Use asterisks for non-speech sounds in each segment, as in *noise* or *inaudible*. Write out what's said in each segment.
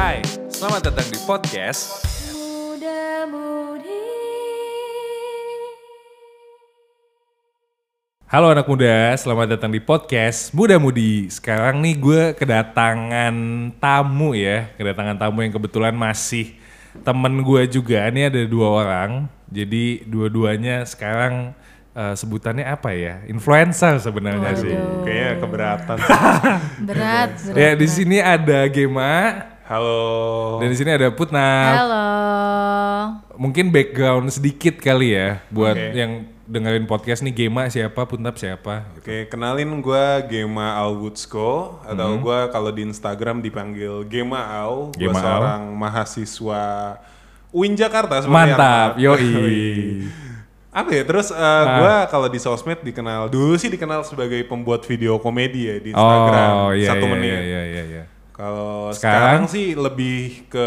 Hai, selamat datang di podcast Muda-mudi Halo anak muda, selamat datang di podcast Muda Mudi. Sekarang nih gue kedatangan tamu ya, kedatangan tamu yang kebetulan masih temen gue juga. Ini ada dua orang, jadi dua-duanya sekarang eh, sebutannya apa ya? Influencer sebenarnya sih. Kayaknya keberatan. *laughs* Berat, berat Ya di sini ada Gema Halo. dan di sini ada Putnam. Halo Mungkin background sedikit kali ya buat Oke. yang dengerin podcast nih Gema siapa, Putnam siapa. Oke, kenalin gue Gema Alwutsko atau gue kalau di Instagram dipanggil Gema Al. Gue Gema Al. seorang mahasiswa UIN Jakarta sebenarnya. Mantap, *laughs* yoi. Apa ya? Terus uh, gue kalau di sosmed dikenal dulu sih dikenal sebagai pembuat video komedi ya di Instagram Oh iya satu iya, menit. iya iya iya. iya. Kalau Sekarang? sekarang? sih lebih ke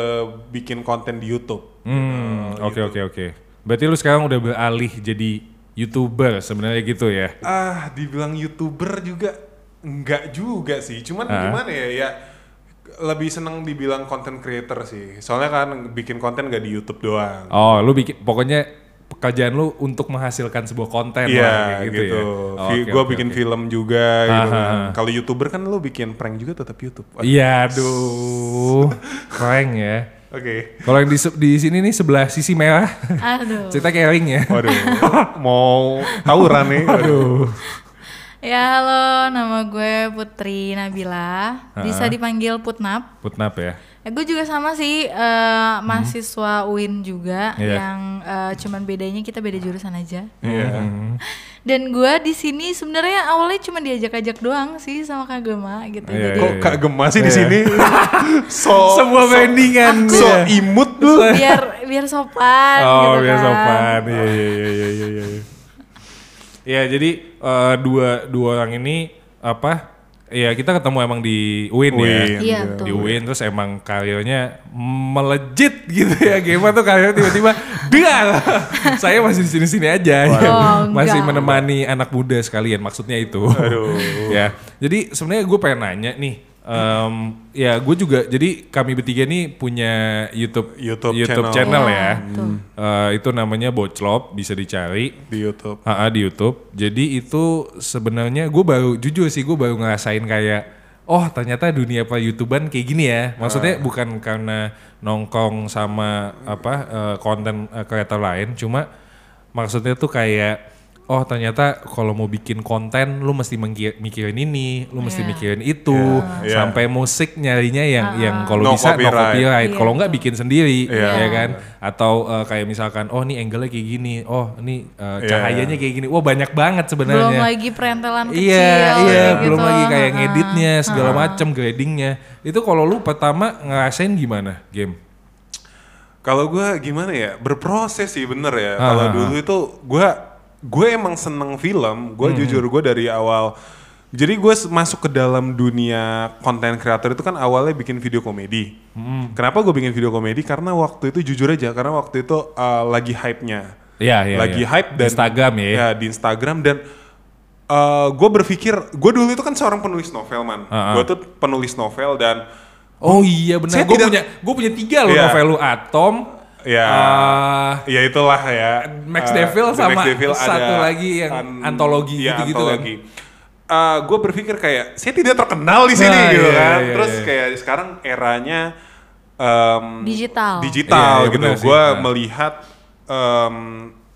bikin konten di YouTube. Hmm, Gitu, oke oke oke. Berarti lu sekarang udah beralih jadi youtuber sebenarnya gitu ya? Ah, dibilang youtuber juga enggak juga sih. Cuman Ah. gimana ya? Ya lebih seneng dibilang content creator sih. Soalnya kan bikin konten gak di YouTube doang. Oh, lu bikin pokoknya pekerjaan lu untuk menghasilkan sebuah konten lah, Iya kayak gitu. ya. Oh, oke, gua oke, bikin oke. film juga gitu kan. Kalau youtuber kan lu bikin prank juga tetap YouTube. Oke. Iya, aduh. Keren ya. Kalau yang di, se- di sini nih sebelah sisi merah, Aduh cerita caring ya. Waduh, mau tawuran nih. Aduh. Ya halo, nama gue Putri Nabila Bisa dipanggil Putnap Putnap ya. Ya, Gue juga sama sih, eh, mahasiswa UIN juga Iya. Yang eh, cuman bedanya kita beda jurusan aja Iya. Hmm. *laughs* Dan gue di sini sebenarnya awalnya cuma diajak-ajak doang sih sama Kak Gema gitu Iya, Jadi Kok Kak Gema sih di Iya. sini? *laughs* so Sebuah so- brandingan. So Iya. imut lu. biar biar sopan Oh, gitu biar kan. sopan. Iya, iya, iya, iya, iya, iya. Ya, jadi eh, dua dua orang ini apa? Ya kita ketemu emang di UIN, ya. UIN, Iya, Di. UIN terus emang karirnya melejit gitu ya. Gema tuh karirnya tiba-tiba dia *laughs* saya masih di sini-sini aja. ya. Oh, *laughs* masih enggak. menemani anak muda sekalian maksudnya itu. Aduh. *laughs* ya. Jadi sebenarnya gue pengen nanya nih. Em, ya gue juga jadi kami bertiga nih punya YouTube YouTube channel, channel. ya. Betul. Eh, itu namanya Boclop bisa dicari Di YouTube. Ah, ah, di YouTube. Jadi itu sebenarnya gue baru jujur sih gue baru ngerasain kayak oh ternyata dunia per YouTubean kayak gini ya. Maksudnya bukan karena nongkrong sama apa eh, konten eh, kreator lain, cuma maksudnya tuh kayak oh ternyata kalau mau bikin konten lu mesti mikirin ini, lu mesti Iya. mikirin itu, Iya. sampai musik nyarinya yang yang kalau No bisa no copyright. copyright. Iya, Kalau nggak bikin sendiri, Iya. ya kan? Atau eh, kayak misalkan oh nih angle-nya kayak gini, oh ini Iya. cahayanya kayak gini. Wah banyak banget Belum sebenarnya. lagi perentelan kecil Iya, iya, kayak belum gitu. lagi kayak Ha-ha. ngeditnya segala macem gradingnya. Itu kalau lu pertama ngerasain gimana game? Kalau gue gimana ya berproses sih bener ya. Kalau dulu itu gue gue emang seneng film. Gue Hmm. jujur gue dari awal. Jadi gue masuk ke dalam dunia konten kreator itu kan awalnya bikin video komedi. Hmm. Kenapa gue bikin video komedi? Karena waktu itu jujur aja, karena waktu itu uh, lagi hype-nya. Iya, iya. lagi iya. hype dan Instagram ya. Ya di Instagram dan gue berpikir, gue dulu itu kan seorang penulis novel man. Ah, ah. Gue tuh penulis novel dan Oh iya benar. Gue punya gue punya tiga loh Iya. novel lu Atom. Ya eh, ya itulah ya. Max Eh, Devil sama Max Devil satu lagi yang antologi iya, gitu-gitu kan. gue berpikir kayak saya tidak terkenal di sini Nah, gitu iya, kan. iya, Terus iya. kayak sekarang eranya em, Digital. digital Iya, iya, gitu. Gue Nah. melihat em,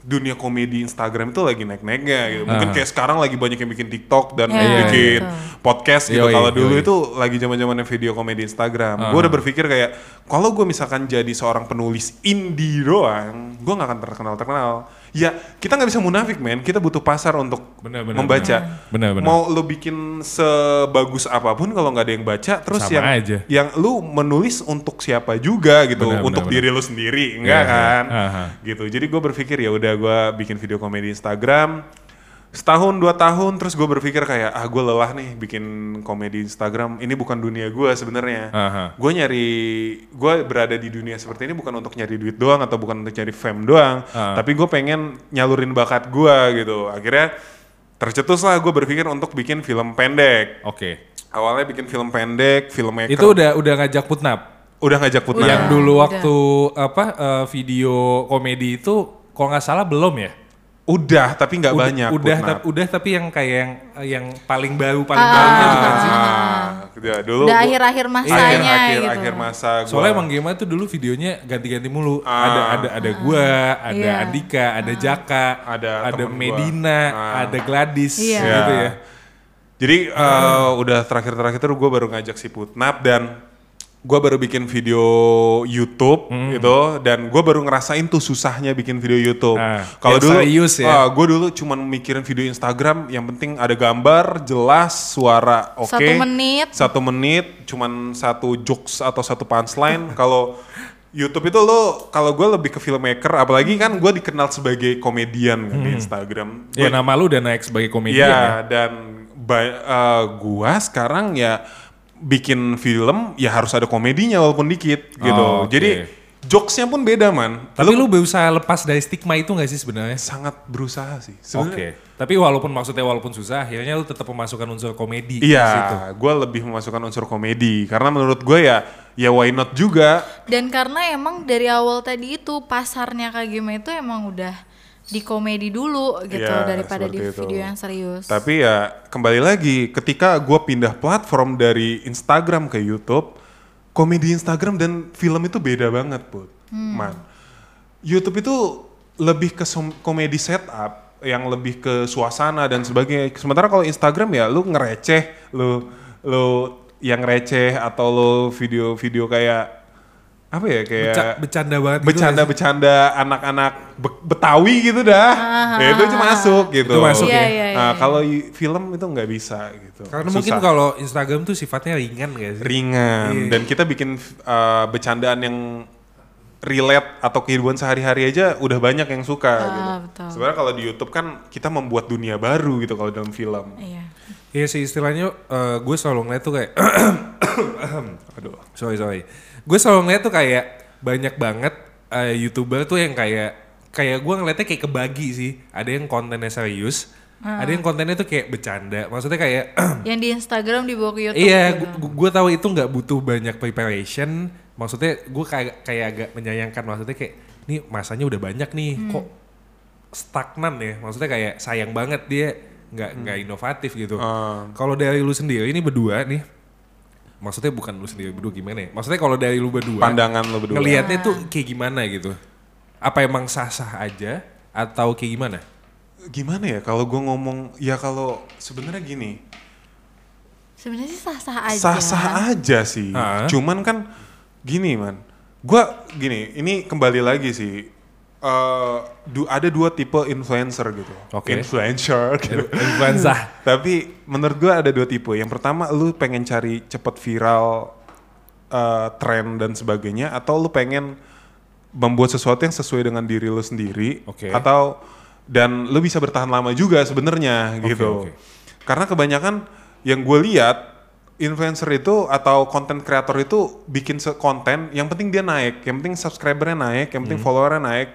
dunia komedi Instagram itu lagi naik-naiknya gitu. Mungkin Ah. kayak sekarang lagi banyak yang bikin TikTok dan Iya, bikin betul. podcast gitu. Kalau dulu yoi. itu lagi zaman-zamannya video komedi Instagram. Ah. Gue udah berpikir kayak kalau gue misalkan jadi seorang penulis indie doang, gue nggak akan terkenal-terkenal. Ya kita nggak bisa munafik men. Kita butuh pasar untuk Benar, benar, membaca. Benar, benar. Mau lo bikin sebagus apa pun kalau nggak ada yang baca, terus Sama yang aja. yang lu menulis untuk siapa juga gitu, Benar, untuk benar, diri lu sendiri, enggak Iya, kan? Aha. Gitu. Jadi gue berpikir ya udah gue bikin video komedi Instagram. Setahun dua tahun terus gue berpikir kayak ah gue lelah nih bikin komedi Instagram. Ini bukan dunia gue sebenarnya. Gue nyari gue berada di dunia seperti ini bukan untuk nyari duit doang atau bukan untuk nyari fame doang, Ah. tapi gue pengen nyalurin bakat gue gitu. Akhirnya tercetus lah gue berpikir untuk bikin film pendek. Oke. Awalnya bikin film pendek, filmmaker. Itu udah udah ngajak Putnap. Udah ngajak Putnam. Udah. Yang dulu udah. waktu apa eh, video komedi itu kalau nggak salah belum ya? Udah, tapi nggak banyak. Udah, tapi, udah tapi yang kayak yang yang paling baru paling barunya bukan sih? Ah, gitu ya. Dulu Udah akhir-akhir masanya akhir, akhir, gitu. akhir masa gua. Soalnya emang gimana tuh dulu videonya ganti-ganti mulu. Ah. Ada ada ada gua, ada Iya. Andika, ada Jaka, Ada ada gua. Medina, Ah. ada Gladys Iya. gitu Ya. ya. Jadi eh, udah terakhir-terakhir tuh gue baru ngajak si Putnap dan gue baru bikin video YouTube Hmm. gitu dan gue baru ngerasain tuh susahnya bikin video YouTube. Ah, Kalau dulu, serius ya? gue dulu cuman mikirin video Instagram yang penting ada gambar jelas, suara oke, Satu menit. satu menit, cuman satu jokes atau satu punchline. *laughs* Kalau YouTube itu lo, kalau gue lebih ke filmmaker, apalagi kan gue dikenal sebagai komedian kan di Instagram. Ya Gua- nama lu udah naik sebagai komedian ya. Iya, dan ba- eh, gua sekarang ya bikin film ya harus ada komedinya walaupun dikit gitu. Oh, oke. Jadi jokesnya pun beda man. Tapi lu berusaha lepas dari stigma itu gak sih sebenarnya? sangat berusaha sih. Oke. Sebenarnya. Tapi walaupun maksudnya walaupun susah, akhirnya lu tetap memasukkan unsur komedi di situ. Iya, gue lebih memasukkan unsur komedi karena menurut gue ya ya why not juga. Dan karena emang dari awal tadi itu pasarnya Kagema itu emang udah di komedi dulu gitu Iya, daripada di itu. video yang serius. Tapi ya kembali lagi ketika gue pindah platform dari Instagram ke YouTube, komedi Instagram dan film itu beda banget put, man. YouTube itu lebih ke komedi setup yang lebih ke suasana dan sebagainya. Sementara kalau Instagram ya lu ngereceh, lu lu yang receh atau lu video-video kayak apa ya kayak Beca- bercanda banget gitu bercanda-bercanda anak-anak Be- Betawi gitu dah. ya itu aja masuk gitu. Itu masuk Iya, ya. iya, Nah, iya. kalau film itu nggak bisa gitu. Karena Susah. mungkin kalau Instagram tuh sifatnya ringan gak sih? ringan Iya. dan kita bikin uh, bercandaan yang relate atau kehidupan sehari-hari aja udah banyak yang suka Ah, gitu. betul. Sebenarnya kalau di YouTube kan kita membuat dunia baru gitu kalau dalam film. Iya. Iya sih istilahnya eh, gue selalu ngeliat tuh kayak *coughs* *coughs* Aduh. sorry sorry gue selalu ngeliat tuh kayak banyak banget eh, youtuber tuh yang kayak kayak gue ngeliatnya kayak kebagi sih. Ada yang kontennya serius ada yang kontennya tuh kayak bercanda. Maksudnya kayak *clears throat* Yang di Instagram dibawa ke YouTube. iya gitu. gue tahu itu nggak butuh banyak preparation. Maksudnya gue kayak kayak agak menyayangkan. Maksudnya kayak nih masanya udah banyak nih kok stagnan ya? Maksudnya kayak sayang banget dia nggak nggak inovatif gitu. Ah. kalau dari lu sendiri ini berdua nih maksudnya bukan lu sendiri berdua gimana ya maksudnya kalau dari lu berdua Pandangan lo berdua. ngelihatnya tuh kayak gimana gitu apa emang sah-sah aja atau kayak gimana Gimana ya kalau gue ngomong ya kalau sebenarnya gini Sebenarnya sih sah-sah aja. sah-sah aja sih. Ah. Cuman kan gini man, gua gini, ini kembali lagi sih. Du- ada dua tipe influencer gitu. Oke. Influencer. *laughs* gitu. influenza Tapi menurut gua ada dua tipe. Yang pertama lu pengen cari cepet viral, eh, tren dan sebagainya, atau lu pengen membuat sesuatu yang sesuai dengan diri lu sendiri, Oke. atau dan lu bisa bertahan lama juga sebenarnya Oke, gitu. oke. Karena kebanyakan yang gue lihat influencer itu atau konten kreator itu bikin konten, yang penting dia naik, yang penting subscribernya naik, yang Hmm. penting followernya naik.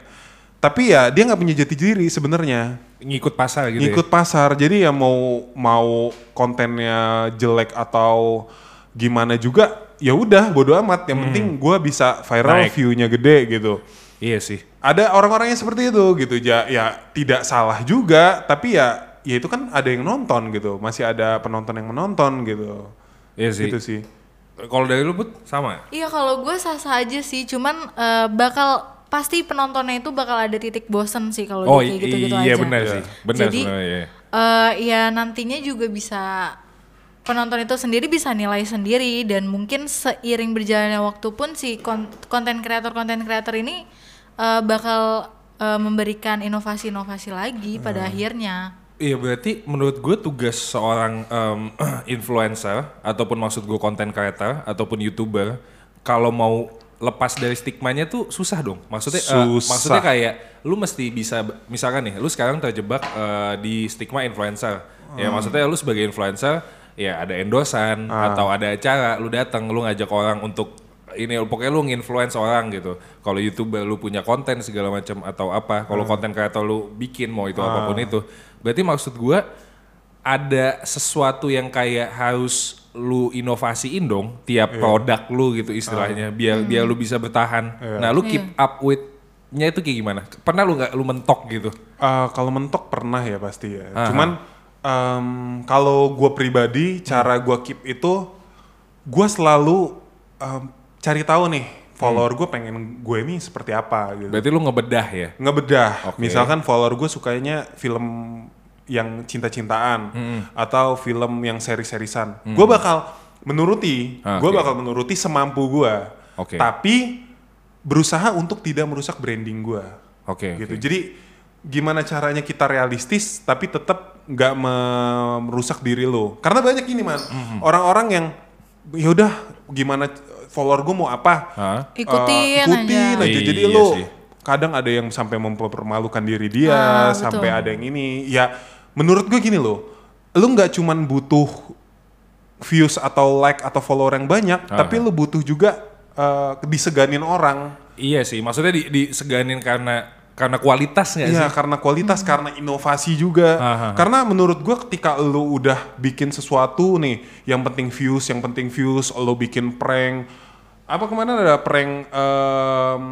Tapi ya dia nggak punya jati diri sebenarnya. Ngikut pasar gitu ngikut pasar. Jadi ya mau mau kontennya jelek atau gimana juga ya udah bodo amat. Yang penting gua bisa viral Hmm. Naik. view-nya gede gitu. Ya iya sih. Ada orang-orang yang seperti itu gitu. Ya ya tidak salah juga tapi ya ya itu kan ada yang nonton gitu. Masih ada penonton yang menonton gitu iya sih gitu sih kalau dari lu put sama Iya kalau gue sah-sah aja sih, cuman eh, bakal pasti penontonnya itu bakal ada titik bosen sih kalau oh kayak gitu-gitu iya aja. benar sih benar Jadi iya. eh, ya nantinya juga bisa penonton itu sendiri bisa nilai sendiri dan mungkin seiring berjalannya waktu pun si kon- konten kreator konten kreator ini eh, bakal eh, memberikan inovasi-inovasi lagi Hmm. pada akhirnya. Iya berarti menurut gue tugas seorang em, *clears throat* influencer ataupun maksud gue konten creator ataupun youtuber kalau mau lepas dari stigmanya tuh susah dong. Maksudnya eh, Susah. maksudnya kayak lu mesti bisa misalkan nih lu sekarang terjebak eh, di stigma influencer. Ya maksudnya lu sebagai influencer ya ada endorsan atau ada acara lu datang lu ngajak orang untuk ini pokoknya lu nginfluence orang gitu. Kalau youtuber lu punya konten segala macam atau apa, kalau konten kreator lu bikin mau itu apa pun itu, berarti maksud gua ada sesuatu yang kayak harus lu inovasiin dong tiap produk lu gitu istilahnya biar biar lu bisa bertahan. Nah, lu keep up with-nya itu kayak gimana? Pernah lu nggak lu mentok gitu? Eh, kalau mentok pernah ya pasti ya. Cuman em, kalau gue pribadi cara gue keep itu gue selalu em, cari tahu nih follower gue pengen gue ini seperti apa gitu. Berarti lu ngebedah ya? Ngebedah. Oke. Misalkan follower gue sukanya film yang cinta-cintaan atau film yang seri-serisan. Gue bakal menuruti. Ah, Gue bakal menuruti semampu gue. Oke. Tapi berusaha untuk tidak merusak branding gue Oke. gitu. oke. Jadi gimana caranya kita realistis tapi tetap nggak me- merusak diri lo. Karena banyak ini man, orang-orang yang ya udah gimana follower gue mau apa, Hah? Ikutin Eh, ikutin aja. aja. Jadi Iya lo sih. kadang ada yang sampai mempermalukan diri dia, Ah, betul. sampai ada yang ini. Ya menurut gue gini loh, lo nggak cuman butuh views atau like atau follower yang banyak, tapi lo butuh juga eh, diseganin orang. Iya sih, maksudnya di, diseganin karena karena kualitas nggak sih? Iya karena kualitas, karena inovasi juga. Aha. Karena menurut gua ketika lu udah bikin sesuatu nih, yang penting views, yang penting views, lo bikin prank. Apa ke mana ada prank em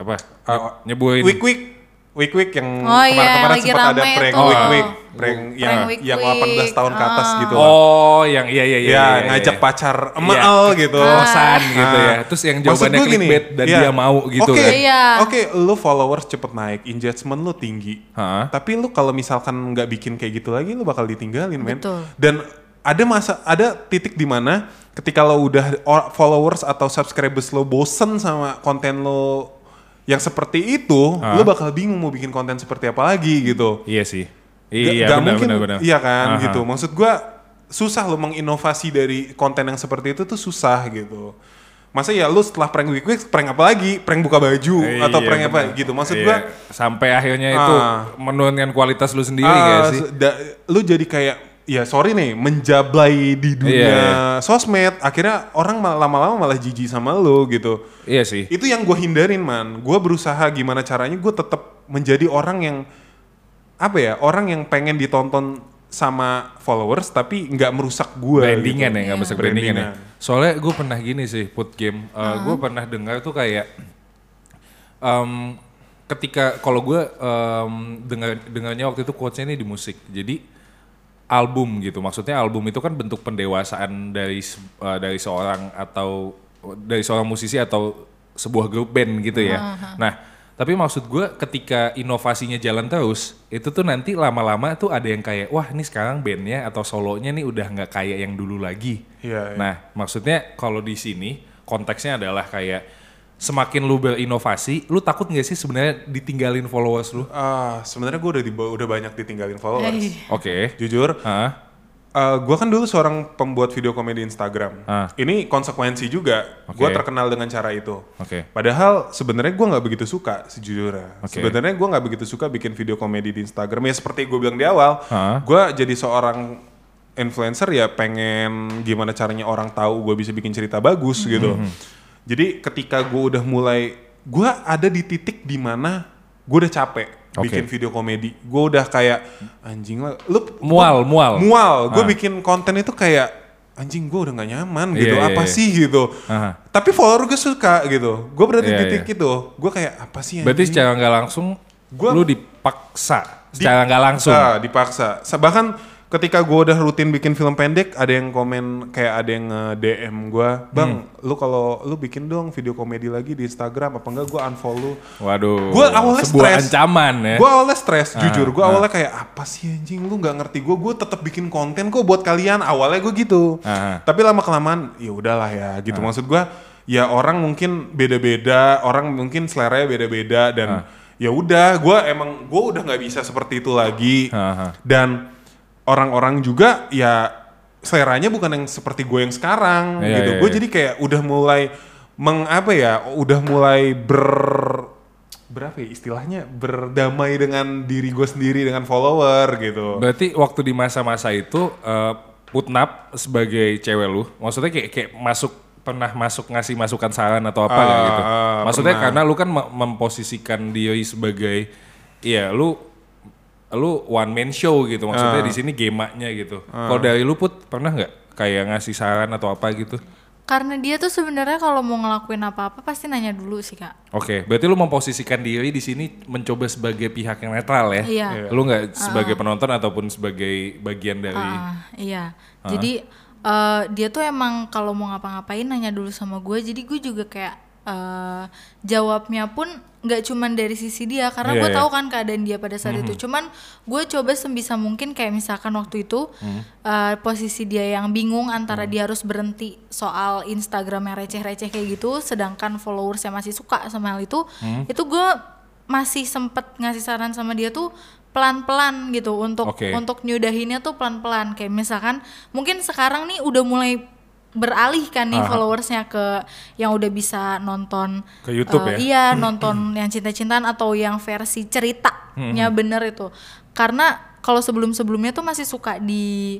Apa? uh, Nyebuin. Week Week Week Week yang Oh iya, kemarin-kemarin lagi sempat ada prank tuh. Week Week, prank yang Week yang Week. 18 tahun ke atas Ah. gitu lah. Oh, yang iya iya iya. ya, iya, ngajak iya. pacar Iya. emel gitu. Kosan gitu Ah. ya. Terus yang jawabannya clickbait dan iya. dia mau gitu Oke, kan. Iya. Oke, lu followers cepet naik, engagement lu tinggi. Hah? Tapi lu kalau misalkan nggak bikin kayak gitu lagi, lu bakal ditinggalin, men. Betul. Dan ada masa, ada titik di mana ketika lo udah followers atau subscribers lo bosen sama konten lo yang seperti itu, Hah? lu bakal bingung mau bikin konten seperti apa lagi gitu. Iya sih. Iya, gak benar, mungkin, benar, benar. iya kan Aha. gitu. Maksud gua susah lo menginovasi dari konten yang seperti itu tuh susah gitu. Masa ya lu setelah prank week week prank apa lagi? Prank buka baju Iya, atau prank apa benar. gitu. Maksud Iya. gua sampai akhirnya itu Ah. menurunkan kualitas lu sendiri ah, gak sih? da- lu jadi kayak ya sorry nih menjablay di dunia Iya, sosmed akhirnya orang mal- lama-lama malah jijik sama lu gitu. Iya sih. Itu yang gue hindarin man. Gue berusaha gimana caranya gue tetap menjadi orang yang apa ya orang yang pengen ditonton sama followers tapi nggak merusak gue. brandingan gitu. ya nggak bisa brandingan ya. Brandingan. Soalnya gue pernah gini sih put game. Gue pernah dengar tuh kayak em, ketika kalau gue em, dengar dengarnya waktu itu quotesnya ini di musik. Jadi album gitu. Maksudnya album itu kan bentuk pendewasaan dari se- eh, dari seorang atau dari seorang musisi atau sebuah grup band gitu ya. Nah, tapi maksud gue ketika inovasinya jalan terus, itu tuh nanti lama-lama tuh ada yang kayak, wah ini sekarang bandnya atau solonya nih udah nggak kayak yang dulu lagi. Iya, iya. Nah, maksudnya kalau di sini konteksnya adalah kayak semakin lu berinovasi, lu takut nggak sih sebenarnya ditinggalin followers lu? Ah, sebenarnya gue udah di, udah banyak ditinggalin followers. Eh. Oke. Jujur, Hah? gue kan dulu seorang pembuat video komedi Instagram. Ah. Ini konsekuensi juga. Gue Oke. terkenal dengan cara itu. Oke. Padahal sebenarnya gue nggak begitu suka sejujurnya. Oke. Sebenarnya gue nggak begitu suka bikin video komedi di Instagram. Ya seperti gue bilang di awal, Ah. gue jadi seorang influencer ya pengen gimana caranya orang tahu gue bisa bikin cerita bagus gitu. Hmm. Jadi ketika gue udah mulai, gue ada di titik di mana gue udah capek Oke. bikin video komedi. Gue udah kayak anjing lah, lu Mual, mual. mual. Gue Ah. bikin konten itu kayak anjing gue udah gak nyaman gitu. iya, apa iya. sih gitu. Aha. Tapi follower gue suka gitu. Gue berada Iya, di titik iya. itu. Gue kayak apa sih Berarti anjing? secara nggak langsung Gua- lu dipaksa secara nggak langsung. Ah, dipaksa. Sa- Bahkan ketika gue udah rutin bikin film pendek, ada yang komen kayak ada yang nge-DM gue, bang, Hmm. lu kalau lu bikin dong video komedi lagi di Instagram, apa enggak gue unfollow. Waduh. Gue awalnya sebuah stres. ancaman ya. Gue awalnya stres, Ah, jujur. Gue ah. awalnya kayak apa sih anjing, lu nggak ngerti gue. Gue tetap bikin konten kok buat kalian. Awalnya gue gitu. Ah. Tapi lama kelamaan, ya udahlah ya gitu. Maksud gue, ya orang mungkin beda-beda, orang mungkin seleranya beda-beda dan Ah. ya udah. Gue emang gue udah nggak bisa seperti itu lagi. Ah, ah. Dan orang-orang juga ya seleranya bukan yang seperti gue yang sekarang Iya, gitu. iya, gue iya. jadi kayak udah mulai meng apa ya, udah mulai ber berapa ya istilahnya berdamai dengan diri gue sendiri dengan follower gitu. Berarti waktu di masa-masa itu uh, Putnap sebagai cewek lu, maksudnya kayak kayak masuk pernah masuk ngasih masukan saran atau apa Ah, gitu? ah, Maksudnya pernah. karena lu kan mem- memposisikan diri sebagai iya lu lu one man show gitu maksudnya Ah. di sini gemanya gitu. Kalau dari lu put pernah nggak kayak ngasih saran atau apa gitu? Karena dia tuh sebenarnya kalau mau ngelakuin apa-apa pasti nanya dulu sih kak. Oke, berarti lu memposisikan diri di sini mencoba sebagai pihak yang netral ya? Iya. Lu nggak sebagai penonton ataupun sebagai bagian dari Ah, iya. Jadi eh, dia tuh emang kalau mau ngapa-ngapain nanya dulu sama gue. Jadi gue juga kayak eh, jawabnya pun nggak cuman dari sisi dia karena Iya, gue iya. tahu kan keadaan dia pada saat itu. Cuman gue coba sebisa mungkin kayak misalkan waktu itu eh, posisi dia yang bingung antara dia harus berhenti soal Instagram yang receh-receh kayak gitu, sedangkan followersnya masih suka sama hal itu, itu gue masih sempet ngasih saran sama dia tuh pelan-pelan gitu untuk Oke. untuk nyudahinnya tuh pelan-pelan kayak misalkan mungkin sekarang nih udah mulai beralih kan nih Aha. followersnya ke yang udah bisa nonton Ke YouTube ya? eh, iya nonton yang cinta-cintaan atau yang versi ceritanya Hmm. bener itu karena kalau sebelum-sebelumnya tuh masih suka di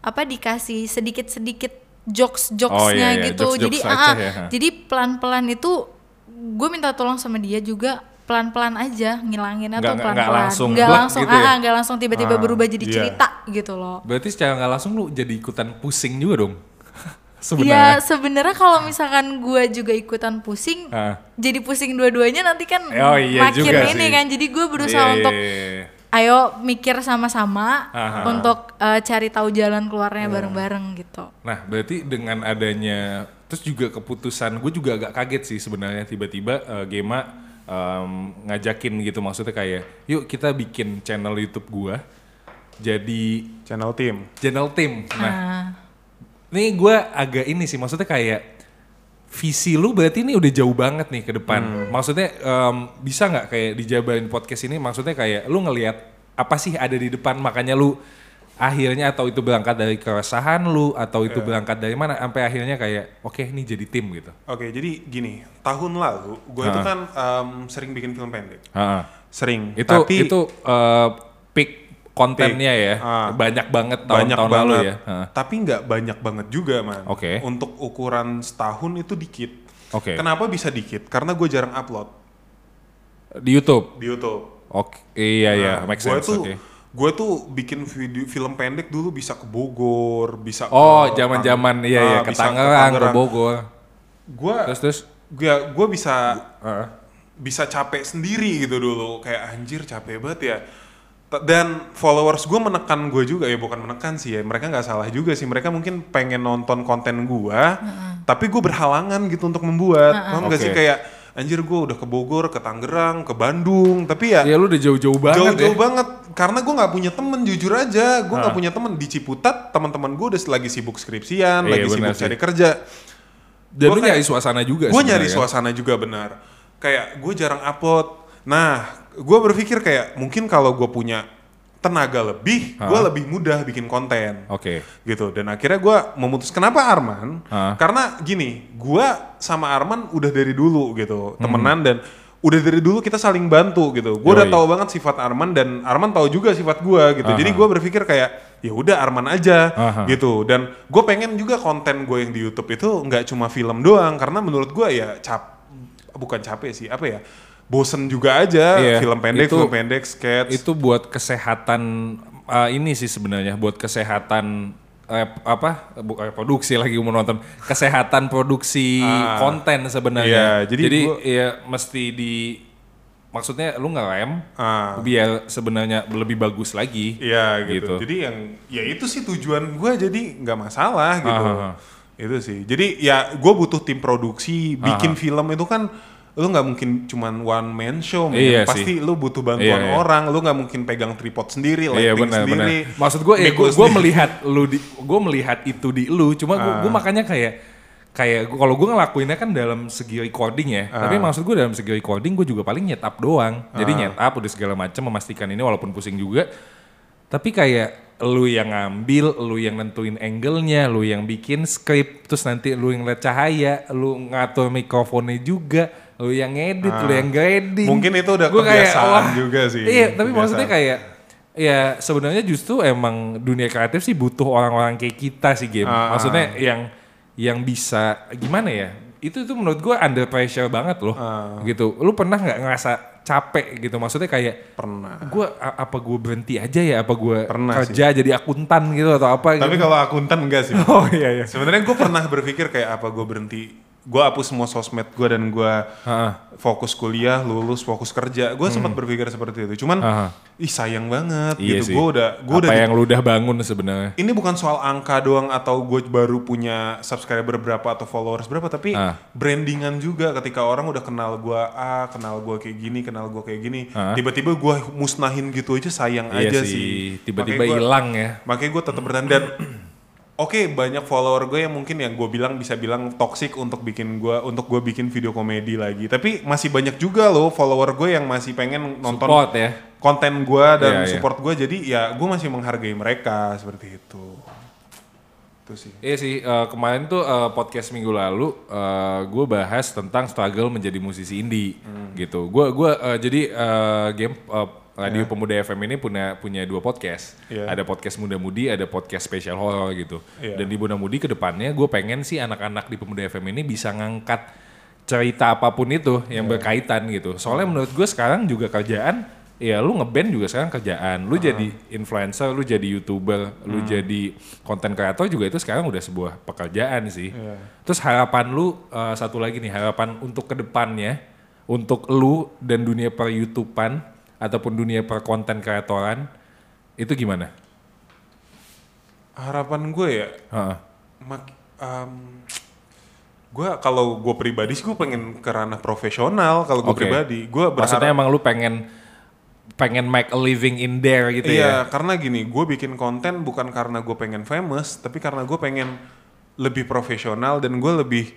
apa dikasih sedikit-sedikit jokes-jokesnya Oh, iya, iya. gitu Jokes-jokes jadi aja ah, ya. jadi pelan-pelan itu gue minta tolong sama dia juga pelan-pelan aja ngilanginnya Nggak- tuh nggak- pelan-pelan langsung nggak langsung gitu ya? ah nggak langsung tiba-tiba Ah, berubah jadi iya. cerita gitu loh Berarti secara nggak langsung lu jadi ikutan pusing juga dong? Iya Sebenarnya. sebenarnya kalau misalkan gue juga ikutan pusing Ah. jadi pusing dua-duanya nanti kan Oh, iya makin juga ini sih. kan jadi gue berusaha Iya, untuk iya, iya. ayo mikir sama-sama untuk eh, cari tahu jalan keluarnya bareng-bareng gitu Nah, berarti dengan adanya terus juga keputusan gue juga agak kaget sih sebenarnya tiba-tiba eh, Gema em, ngajakin gitu maksudnya kayak yuk kita bikin channel YouTube gua jadi Channel team. channel tim. Nah, nah Nih gue agak ini sih, maksudnya kayak visi lu berarti ini udah jauh banget nih ke depan. Maksudnya em, bisa nggak kayak dijabarin podcast ini? Maksudnya kayak lu ngelihat apa sih ada di depan, makanya lu akhirnya atau itu berangkat dari keresahan lu atau itu berangkat dari mana sampai akhirnya kayak oke ini jadi tim gitu. Oke, jadi gini, tahun lalu gue itu kan em, sering bikin film pendek. Heeh. Sering. Itu tapi itu eh, peak kontennya ya, Ah. banyak banget tahun-tahun lalu ya. Heeh. Tapi nggak banyak banget juga, man. Oke. Untuk ukuran setahun itu dikit. Oke. Kenapa bisa dikit? Karena gue jarang upload Di YouTube. di YouTube. Oke, iya iya, Nah, make gue sense. tuh oke. gue tuh bikin video film pendek dulu bisa ke Bogor, bisa Oh, ke zaman-zaman iya Ah, iya ke bisa Tangerang, ke Bogor. Gue Terus terus gue gue bisa Heeh. bisa capek sendiri gitu dulu kayak anjir capek banget ya dan followers gue menekan gue juga ya bukan menekan sih ya mereka nggak salah juga sih mereka mungkin pengen nonton konten gue tapi gue berhalangan gitu untuk membuat paham nggak sih Oke. kayak anjir gue udah ke Bogor ke Tangerang ke Bandung tapi ya Ya lu udah jauh-jauh banget jauh-jauh ya. banget karena gue nggak punya temen jujur aja gue nggak Ah. punya temen di Ciputat teman-teman gue udah lagi sibuk skripsian Iya, lagi sibuk sih. cari kerja Dan Gua lu kayak- nyari suasana juga gue nyari sebenarnya. suasana juga benar kayak gue jarang upload nah gue berpikir kayak mungkin kalau gue punya tenaga lebih gue lebih mudah bikin konten Oke. gitu dan akhirnya gue memutus kenapa Arman Hah? karena gini gue sama Arman udah dari dulu gitu Hmm. temenan dan udah dari dulu kita saling bantu gitu gue udah tahu banget sifat Arman dan Arman tahu juga sifat gue gitu jadi Aha. gue berpikir kayak ya udah Arman aja Aha. gitu dan gue pengen juga konten gue yang di YouTube itu nggak cuma film doang karena menurut gue ya cap bukan capek sih apa ya bosen juga aja Iya, film pendek itu- film pendek sketch Itu buat kesehatan eh, ini sih sebenarnya buat kesehatan eh, apa bukan produksi lagi mau nonton kesehatan produksi Ah. konten sebenarnya. Iya, jadi jadi gua- ya mesti di maksudnya lu ngerem Ah. biar sebenarnya lebih bagus lagi. Iya gitu. Gitu. Jadi yang ya itu sih tujuan gue jadi nggak masalah gitu. Ah, ah, ah. Itu sih. Jadi ya gue butuh tim produksi bikin film itu kan lu nggak mungkin cuman one man show, men. Iya pasti sih. lu butuh bantuan Iya, iya. orang, lu nggak mungkin pegang tripod sendiri, Iya lighting benar benar. sendiri. Maksud gue ya gue melihat lu di gue melihat itu di lu cuma gue Ah. makanya kayak kayak gua- kalau gue ngelakuinnya kan dalam segi recording ya. Ah. Tapi maksud gue dalam segi recording gue juga paling nyetap doang. Jadi nyetap udah segala macam memastikan ini walaupun pusing juga. Tapi kayak lu yang ngambil, lu yang nentuin angle-nya, lu yang bikin skrip, terus nanti lu yang lihat cahaya, lu ngatur mikrofonnya juga, lu yang ngedit, lu yang grading. Ah. Mungkin itu udah Gua kayak, kebiasaan wah, juga sih. Iya, tapi Kebiasaan. maksudnya kayak ya sebenarnya justru emang dunia kreatif sih butuh orang-orang kayak kita sih game. Ah. Maksudnya yang yang bisa gimana ya? Itu itu menurut gua under pressure banget loh. Ah. Gitu. Lu pernah nggak ngerasa capek gitu maksudnya kayak Pernah. gue apa gue berhenti aja ya apa gue Pernah kerja jadi akuntan gitu atau apa Tapi gitu kalau akuntan enggak sih. oh iya iya Sebenarnya gue pernah berpikir kayak apa gue berhenti. Gue hapus semua sosmed gue dan gue fokus kuliah, lulus, fokus kerja. Gue sempat berpikir seperti itu. Cuman, Aha. ih sayang banget iya gitu. Gue udah, gue udah. yang lu udah bangun sebenarnya ini bukan soal angka doang atau gue baru punya subscriber berapa atau followers berapa, tapi Ah. brandingan juga. Ketika orang udah kenal gue A, kenal gue kayak gini, kenal gue kayak gini, Ah. tiba-tiba gue musnahin gitu aja sayang iya aja sih tiba-tiba hilang ya Makanya gue tetap bertahan dan *clears throat* oke banyak follower gue yang mungkin yang gue bilang bisa bilang toxic untuk bikin gue untuk gue bikin video komedi lagi. Tapi masih banyak juga loh follower gue yang masih pengen nonton support ya konten gue dan Iya, iya. support gue. Jadi ya gue masih menghargai mereka seperti itu. Itu sih. Iya sih, eh, kemarin tuh eh, podcast minggu lalu gue bahas tentang struggle menjadi musisi indie Hmm. gitu. Gue gua eh, jadi eh, game eh, Radio Pemuda FM ini punya punya dua podcast. Iya. Ada podcast Muda Mudi, ada podcast spesial horror gitu. Iya. Dan di Muda Mudi ke depannya gue pengen sih anak-anak di Pemuda FM ini bisa ngangkat cerita apa pun itu yang Iya. berkaitan gitu. Soalnya menurut gue sekarang juga kerjaan ya lu ngeband juga sekarang kerjaan. Lu jadi influencer, lu jadi YouTuber, lu jadi konten kreator juga itu sekarang udah sebuah pekerjaan sih. Iya. Terus harapan lu eh, satu lagi nih, harapan untuk ke depannya untuk lu dan dunia per YouTubean ataupun dunia per konten kreatoran itu gimana? Harapan gue ya, Heeh. mak, gue kalau gue pribadi sih gue pengen ke ranah profesional. Kalau gue Oke. pribadi, gue berharap Maksudnya emang lu pengen pengen make a living in there gitu iya, ya? karena gini, gue bikin konten bukan karena gue pengen famous, tapi karena gue pengen lebih profesional dan gue lebih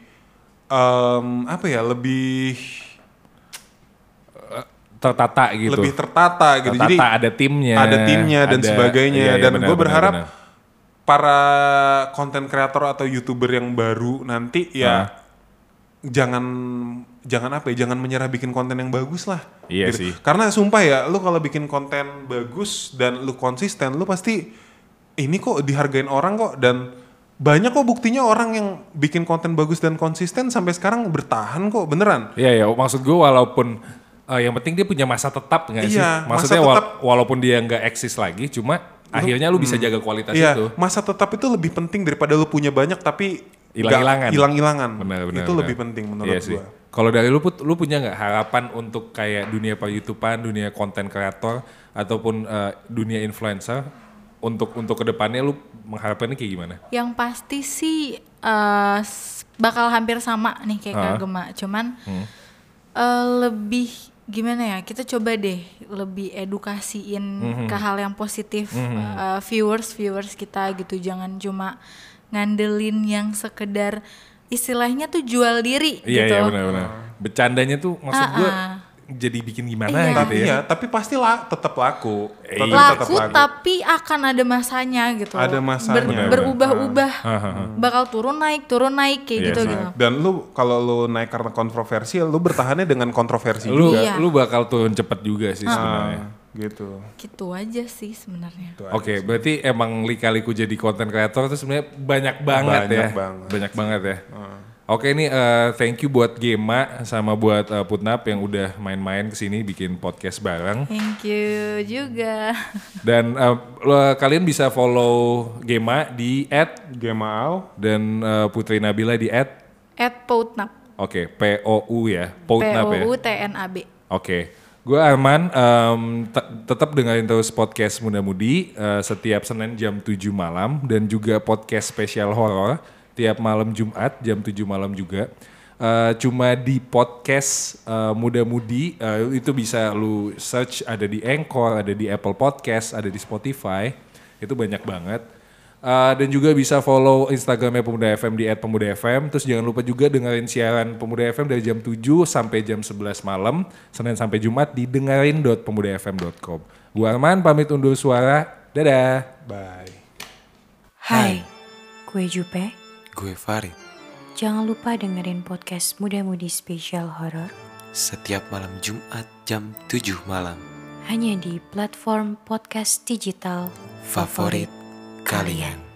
em, apa ya, lebih Tertata gitu. lebih tertata gitu. Tertata, Jadi ada timnya, ada timnya dan ada- sebagainya. iya, iya, dan gue berharap benar. para konten kreator atau youtuber yang baru nanti ya jangan jangan apa ya, jangan menyerah bikin konten yang bagus lah. Iya gitu. sih. Karena sumpah ya, lu kalau bikin konten bagus dan lu konsisten, lu pasti ini kok dihargain orang kok dan banyak kok buktinya orang yang bikin konten bagus dan konsisten sampai sekarang bertahan kok beneran. Iya ya, maksud gue walaupun eh, yang penting dia punya masa tetap nggak sih? Iya, masa Maksudnya wal- tetap. walaupun dia nggak eksis lagi, cuma akhirnya lu bisa jaga kualitas Iya, itu. masa tetap itu lebih penting daripada lu punya banyak tapi Hilang-hilangan. hilang-hilangan. Itu benar. lebih penting menurut Iya sih. gua. Kalau dari lu put, lu punya nggak harapan untuk kayak dunia per YouTubean, dunia konten kreator ataupun eh, dunia influencer untuk untuk ke depannya lu mengharapkannya kayak gimana? Yang pasti sih eh, s- bakal hampir sama nih kayak Kak Ah. Gema, cuman Hmm. eh, lebih gimana ya? Kita coba deh lebih edukasiin Hmm, ke hal yang positif eh, viewers viewers kita gitu, jangan cuma ngandelin yang sekedar istilahnya tuh jual diri Iya gitu. iya benar-benar. Bercandanya tuh maksud gue Ah-ah. Jadi bikin gimana Iya. gitu Tapi ya? ya, tapi pasti lah tetap laku. Tetap, Iya. tetap laku tapi akan ada masanya gitu. Ada masanya. Ber- berubah-ubah. Hahaha. Bakal turun naik, turun naik kayak Iya gitu sih. gitu. Dan lu kalau lu naik karena kontroversi, lu bertahannya dengan kontroversi Lu juga. Iya. lu bakal turun cepet juga sih Ah, sebenarnya. gitu. Gitu aja sih sebenarnya. Itu aja Oke, sih. berarti emang lika-liku jadi konten kreator itu sebenarnya banyak banget Banyak ya. banget. Banyak banget ya. Oke ini eh, thank you buat Gema sama buat eh, Putnap yang udah main-main ke sini bikin podcast bareng. Thank you juga. Dan eh, lo- kalian bisa follow Gema di Gemau. dan eh, Putri Nabila di At Poutnap. Oke, P O U ya, P Poutnap ya. O U T N A B. Oke, gue Arman. te- tetap dengerin terus podcast Muda Mudi eh, setiap Senin jam 7 malam dan juga podcast spesial horor tiap malam Jumat jam 7 malam juga. Eh, cuma di podcast eh, Muda Mudi eh, itu bisa lu search ada di Anchor, ada di Apple Podcast, ada di Spotify. Itu banyak banget. Uh, dan juga bisa follow Instagramnya Pemuda FM di @pemuda_fm. Terus jangan lupa juga dengerin siaran Pemuda FM dari jam 7 sampai jam 11 malam, Senin sampai Jumat di dengerin.pemudafm.com. Gua Arman pamit undur suara. Dadah. Bye. Hai, gue Jupe. Gue Farid. Jangan lupa dengerin podcast Muda Mudi Spesial Horor Setiap malam Jumat jam 7 malam. hanya di platform podcast digital Favorit kalian.